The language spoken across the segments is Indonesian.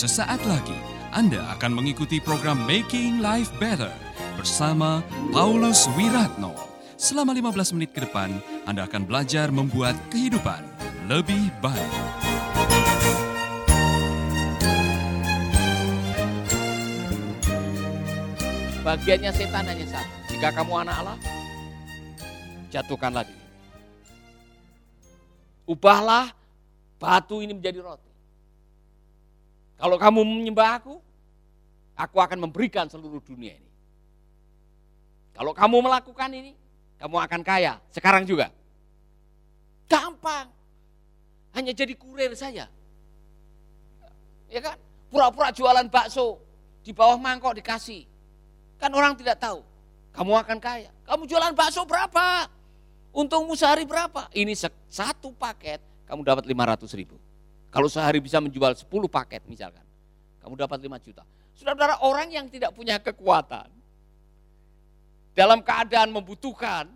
Sesaat lagi Anda akan mengikuti program Making Life Better bersama Paulus Wiratno. Selama 15 menit ke depan, Anda akan belajar membuat kehidupan lebih baik. Bagiannya setan hanya satu. Jika kamu anak Allah, jatuhkanlah diri. Ubahlah batu ini menjadi roti. Kalau kamu menyembah aku, aku akan memberikan seluruh dunia ini. Kalau kamu melakukan ini, kamu akan kaya. Sekarang juga. Gampang. Hanya jadi kurir saja. Ya kan? Pura-pura jualan bakso. Di bawah mangkok dikasih. Kan orang tidak tahu. Kamu akan kaya. Kamu jualan bakso berapa? Untungmu sehari berapa? Ini satu paket kamu dapat 500 ribu. Kalau sehari bisa menjual 10 paket misalkan. Kamu dapat 5 juta. Saudara-saudara orang yang tidak punya kekuatan. Dalam keadaan membutuhkan.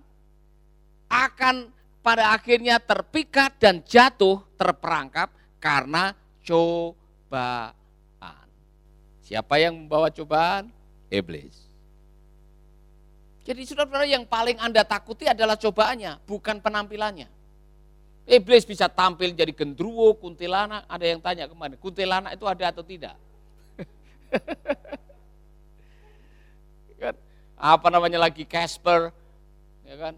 Akan pada akhirnya terpikat dan jatuh terperangkap karena cobaan. Siapa yang membawa cobaan? Iblis. Jadi saudara-saudara yang paling Anda takuti adalah cobaannya, bukan penampilannya. Iblis bisa tampil jadi gendruwo, kuntilanak. Ada yang tanya ke mana, kuntilanak itu ada atau tidak? kan? Apa namanya lagi Casper, ya kan?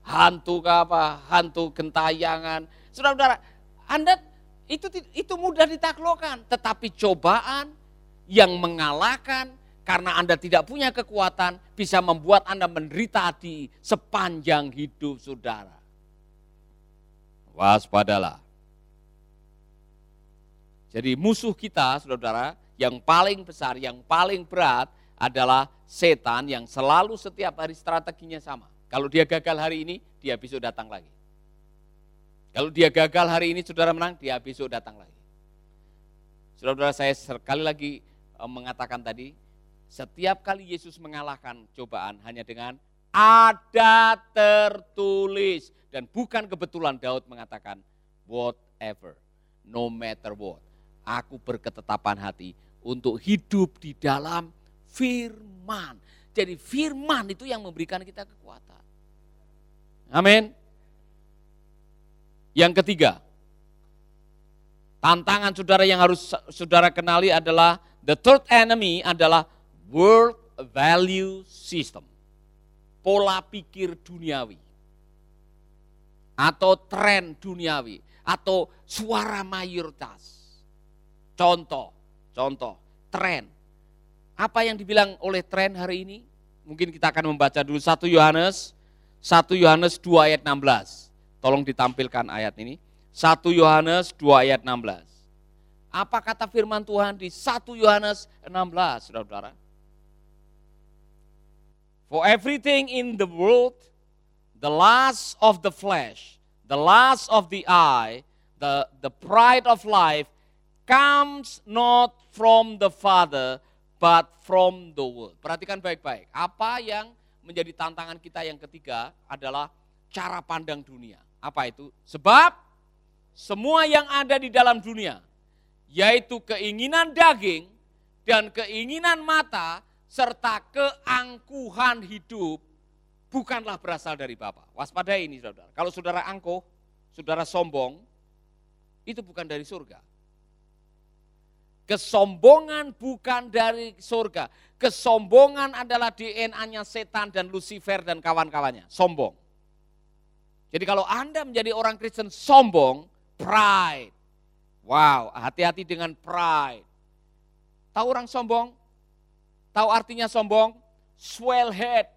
Hantu ke apa? Hantu gentayangan. Saudara-saudara, Anda itu itu mudah ditaklukkan, tetapi cobaan yang mengalahkan karena Anda tidak punya kekuatan bisa membuat Anda menderita di sepanjang hidup saudara. Waspadalah. Jadi musuh kita, saudara-saudara, yang paling besar, yang paling berat adalah setan yang selalu setiap hari strateginya sama. Kalau dia gagal hari ini, dia besok datang lagi. Kalau dia gagal hari ini, saudara menang, dia besok datang lagi. Saudara-saudara, saya sekali lagi eh, mengatakan tadi, setiap kali Yesus mengalahkan cobaan hanya dengan ada tertulis. Dan bukan kebetulan Daud mengatakan, whatever, no matter what. Aku berketetapan hati untuk hidup di dalam firman. Jadi firman itu yang memberikan kita kekuatan. Amin. Yang ketiga, tantangan saudara yang harus saudara kenali adalah the third enemy adalah world value system. Pola pikir duniawi atau tren duniawi atau suara mayoritas. Contoh, contoh, tren. Apa yang dibilang oleh tren hari ini? Mungkin kita akan membaca dulu 1 Yohanes, 1 Yohanes 2 ayat 16. Tolong ditampilkan ayat ini. 1 Yohanes 2 ayat 16. Apa kata firman Tuhan di 1 Yohanes 16, saudara-saudara? For everything in the world the lust of the flesh, the lust of the eye, the, the pride of life comes not from the Father, but from the world. Perhatikan baik-baik. Apa yang menjadi tantangan kita yang ketiga adalah cara pandang dunia. Apa itu? Sebab semua yang ada di dalam dunia, yaitu keinginan daging dan keinginan mata, serta keangkuhan hidup, bukanlah berasal dari Bapa. Waspadai ini saudara. Kalau saudara angkuh, saudara sombong, itu bukan dari surga. Kesombongan bukan dari surga. Kesombongan adalah DNA-nya setan dan Lucifer dan kawan-kawannya. Sombong. Jadi kalau Anda menjadi orang Kristen sombong, pride. Wow, hati-hati dengan pride. Tahu orang sombong? Tahu artinya sombong? Swell head,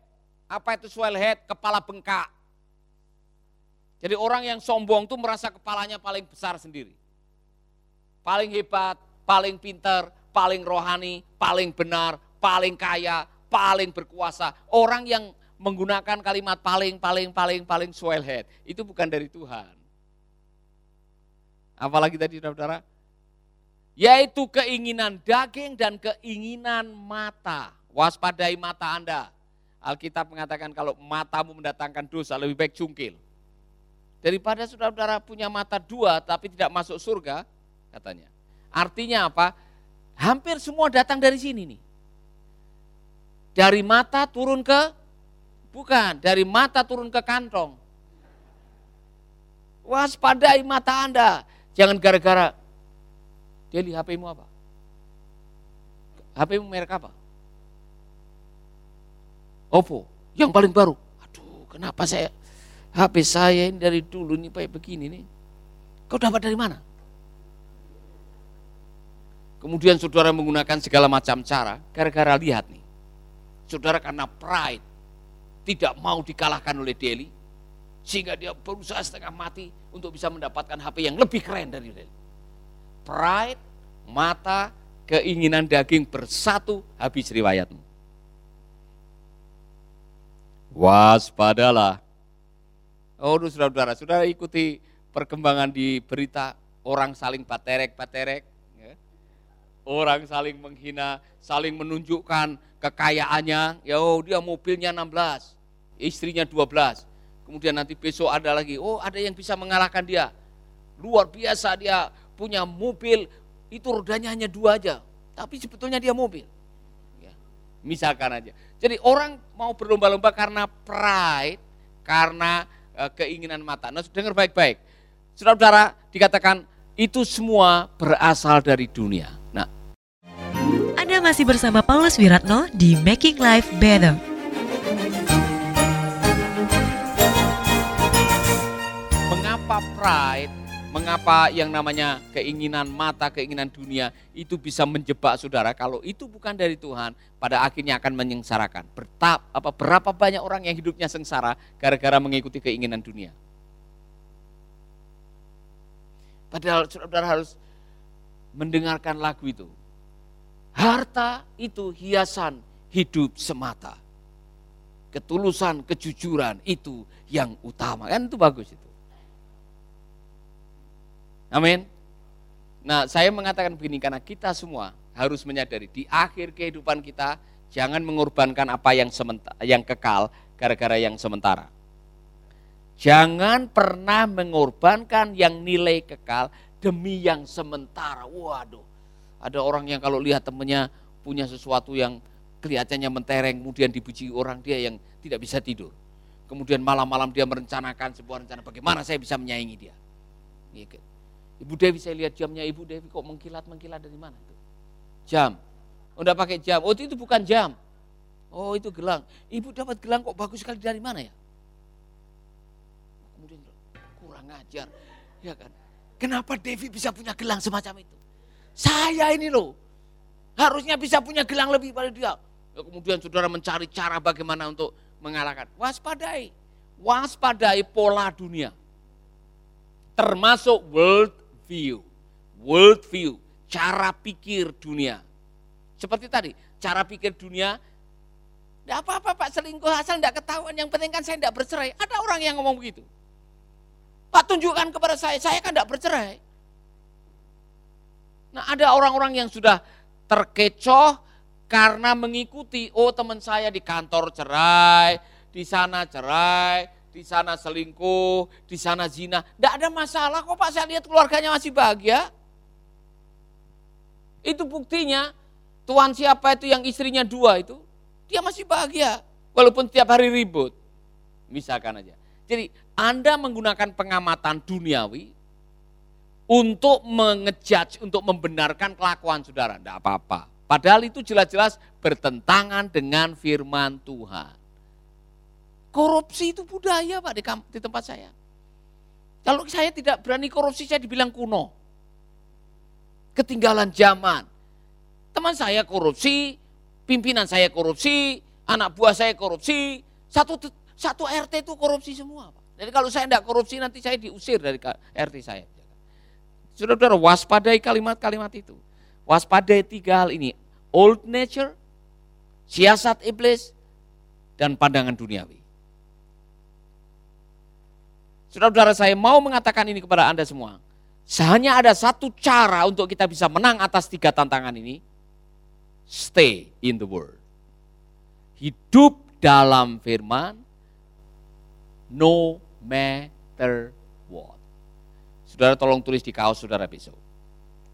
apa itu swell head? Kepala bengkak. Jadi orang yang sombong tuh merasa kepalanya paling besar sendiri. Paling hebat, paling pinter, paling rohani, paling benar, paling kaya, paling berkuasa. Orang yang menggunakan kalimat paling, paling, paling, paling swell head. Itu bukan dari Tuhan. Apalagi tadi saudara-saudara. Yaitu keinginan daging dan keinginan mata. Waspadai mata Anda. Alkitab mengatakan kalau matamu mendatangkan dosa lebih baik cungkil. Daripada saudara-saudara punya mata dua tapi tidak masuk surga, katanya. Artinya apa? Hampir semua datang dari sini nih. Dari mata turun ke bukan, dari mata turun ke kantong. Waspadai mata Anda. Jangan gara-gara Deli HP-mu apa? HP-mu merek apa? Oppo, yang paling baru. Aduh, kenapa saya HP saya ini dari dulu nih kayak begini nih. Kau dapat dari mana? Kemudian saudara menggunakan segala macam cara gara-gara lihat nih. Saudara karena pride tidak mau dikalahkan oleh Deli sehingga dia berusaha setengah mati untuk bisa mendapatkan HP yang lebih keren dari Deli. Pride, mata, keinginan daging bersatu habis riwayatmu. Waspadalah. Oh, saudara-saudara, saudara ikuti perkembangan di berita orang saling baterek-baterek, orang saling menghina, saling menunjukkan kekayaannya. Ya, oh dia mobilnya 16, istrinya 12. Kemudian nanti besok ada lagi, oh ada yang bisa mengalahkan dia. Luar biasa dia punya mobil, itu rodanya hanya dua aja. Tapi sebetulnya dia mobil. Misalkan aja. Jadi orang mau berlomba-lomba karena pride, karena uh, keinginan mata. Nah dengar baik-baik. Saudara-saudara dikatakan itu semua berasal dari dunia. Nah, anda masih bersama Paulus Wiratno di Making Life Better. Mengapa pride, mengapa yang namanya keinginan mata, keinginan dunia itu bisa menjebak saudara kalau itu bukan dari Tuhan, pada akhirnya akan menyengsarakan. Bertap, apa berapa banyak orang yang hidupnya sengsara gara-gara mengikuti keinginan dunia. Padahal saudara harus mendengarkan lagu itu. Harta itu hiasan hidup semata. Ketulusan, kejujuran itu yang utama. Kan itu bagus itu. Amin. Nah, saya mengatakan begini karena kita semua harus menyadari di akhir kehidupan kita jangan mengorbankan apa yang sementara, yang kekal gara-gara yang sementara. Jangan pernah mengorbankan yang nilai kekal demi yang sementara. Waduh, ada orang yang kalau lihat temennya punya sesuatu yang kelihatannya mentereng, kemudian dipuji orang dia yang tidak bisa tidur. Kemudian malam-malam dia merencanakan sebuah rencana bagaimana saya bisa menyaingi dia. Ibu Dewi saya lihat jamnya Ibu Dewi kok mengkilat-mengkilat dari mana itu? Jam. Oh enggak pakai jam. Oh itu bukan jam. Oh itu gelang. Ibu dapat gelang kok bagus sekali dari mana ya? Kemudian kurang ajar. Ya kan? Kenapa Devi bisa punya gelang semacam itu? Saya ini loh, harusnya bisa punya gelang lebih pada dia. Ya, kemudian saudara mencari cara bagaimana untuk mengalahkan. Waspadai, waspadai pola dunia. Termasuk world view, world view, cara pikir dunia. Seperti tadi, cara pikir dunia, tidak apa-apa Pak selingkuh asal tidak ketahuan, yang penting kan saya tidak bercerai. Ada orang yang ngomong begitu. Pak tunjukkan kepada saya, saya kan tidak bercerai. Nah ada orang-orang yang sudah terkecoh karena mengikuti, oh teman saya di kantor cerai, di sana cerai, di sana selingkuh, di sana zina. Tidak ada masalah kok Pak, saya lihat keluarganya masih bahagia. Itu buktinya, Tuhan siapa itu yang istrinya dua itu, dia masih bahagia. Walaupun setiap hari ribut. Misalkan aja. Jadi Anda menggunakan pengamatan duniawi, untuk mengejudge, untuk membenarkan kelakuan saudara. Tidak apa-apa. Padahal itu jelas-jelas bertentangan dengan firman Tuhan. Korupsi itu budaya Pak di, di tempat saya. Kalau saya tidak berani korupsi, saya dibilang kuno. Ketinggalan zaman. Teman saya korupsi, pimpinan saya korupsi, anak buah saya korupsi, satu satu RT itu korupsi semua. Pak. Jadi kalau saya tidak korupsi nanti saya diusir dari RT saya. Saudara-saudara, waspadai kalimat-kalimat itu. Waspadai tiga hal ini. Old nature, siasat iblis, dan pandangan duniawi. Saudara-saudara saya mau mengatakan ini kepada Anda semua. Hanya ada satu cara untuk kita bisa menang atas tiga tantangan ini. Stay in the word. Hidup dalam firman, no matter Saudara tolong tulis di kaos saudara besok.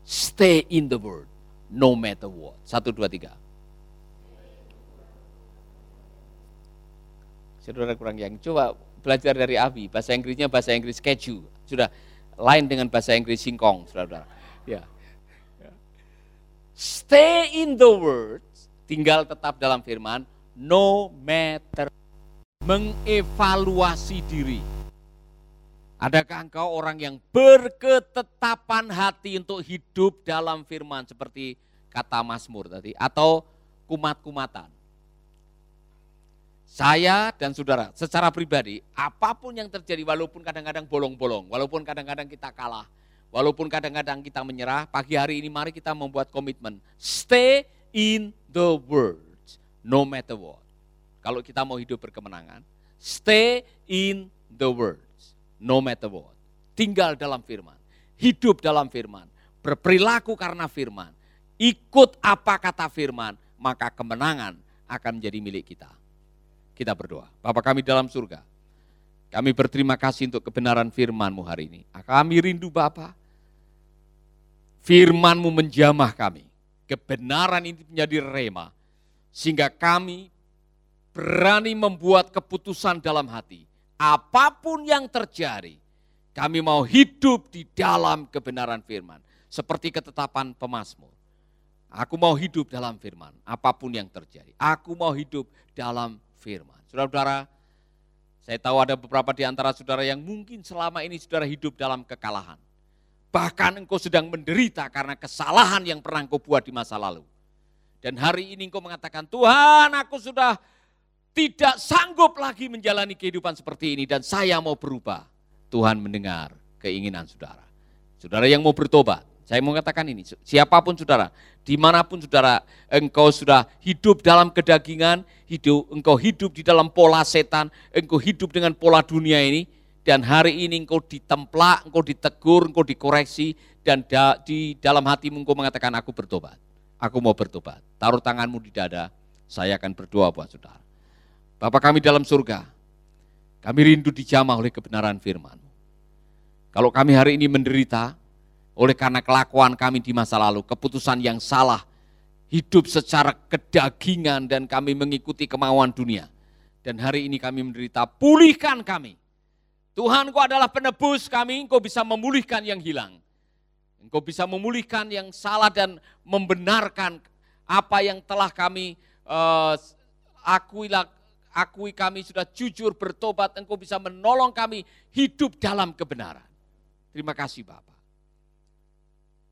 Stay in the word. no matter what. Satu, dua, tiga. Saudara kurang yang coba belajar dari Abi, bahasa Inggrisnya bahasa Inggris keju. Sudah lain dengan bahasa Inggris singkong, saudara. Ya. Stay in the word, tinggal tetap dalam firman, no matter mengevaluasi diri. Adakah engkau orang yang berketetapan hati untuk hidup dalam firman seperti kata Mazmur tadi atau kumat-kumatan? Saya dan saudara secara pribadi apa pun yang terjadi walaupun kadang-kadang bolong-bolong, walaupun kadang-kadang kita kalah, walaupun kadang-kadang kita menyerah, pagi hari ini mari kita membuat komitmen stay in the word no matter what. Kalau kita mau hidup berkemenangan, stay in the word no matter what. Tinggal dalam firman, hidup dalam firman, berperilaku karena firman, ikut apa kata firman, maka kemenangan akan menjadi milik kita. Kita berdoa. Bapak kami dalam surga, kami berterima kasih untuk kebenaran firman-Mu hari ini. Kami rindu Bapa, firman-Mu menjamah kami. Kebenaran ini menjadi rema, sehingga kami berani membuat keputusan dalam hati apa pun yang terjadi, kami mau hidup di dalam kebenaran firman. Seperti ketetapan pemazmur. Aku mau hidup dalam firman, apa pun yang terjadi. Aku mau hidup dalam firman. Saudara-saudara, saya tahu ada beberapa di antara saudara yang mungkin selama ini saudara hidup dalam kekalahan. Bahkan engkau sedang menderita karena kesalahan yang pernah engkau buat di masa lalu. Dan hari ini engkau mengatakan, Tuhan aku sudah tidak sanggup lagi menjalani kehidupan seperti ini dan saya mau berubah. Tuhan mendengar keinginan saudara. Saudara yang mau bertobat, saya mau katakan ini, siapa pun saudara, di mana pun saudara, engkau sudah hidup dalam kedagingan, hidup, engkau hidup di dalam pola setan, engkau hidup dengan pola dunia ini, dan hari ini engkau ditemplak, engkau ditegur, engkau dikoreksi, dan da, di dalam hatimu engkau mengatakan, aku bertobat, aku mau bertobat. Taruh tanganmu di dada, saya akan berdoa buat saudara. Bapak kami dalam surga, kami rindu dijamah oleh kebenaran firman. Kalau kami hari ini menderita, oleh karena kelakuan kami di masa lalu, keputusan yang salah, hidup secara kedagingan dan kami mengikuti kemauan dunia. Dan hari ini kami menderita, pulihkan kami. Tuhan kau adalah penebus kami, engkau bisa memulihkan yang hilang. Engkau bisa memulihkan yang salah dan membenarkan apa yang telah kami uh, akuilah akui kami sudah jujur bertobat, engkau bisa menolong kami hidup dalam kebenaran. Terima kasih Bapak.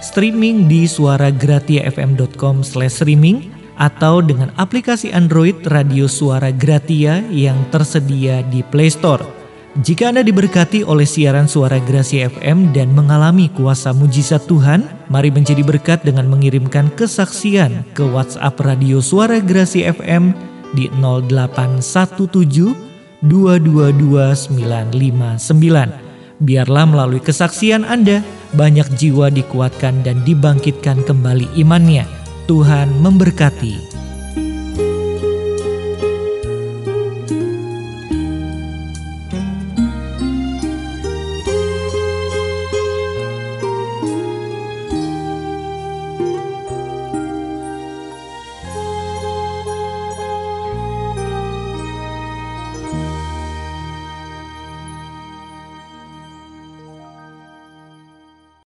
streaming di suaragratiafm.com streaming atau dengan aplikasi Android Radio Suara Gratia yang tersedia di Play Store. Jika Anda diberkati oleh siaran suara Grasi FM dan mengalami kuasa mujizat Tuhan, mari menjadi berkat dengan mengirimkan kesaksian ke WhatsApp Radio Suara Grasi FM di 0817 222959. Biarlah melalui kesaksian Anda, banyak jiwa dikuatkan dan dibangkitkan kembali imannya. Tuhan memberkati.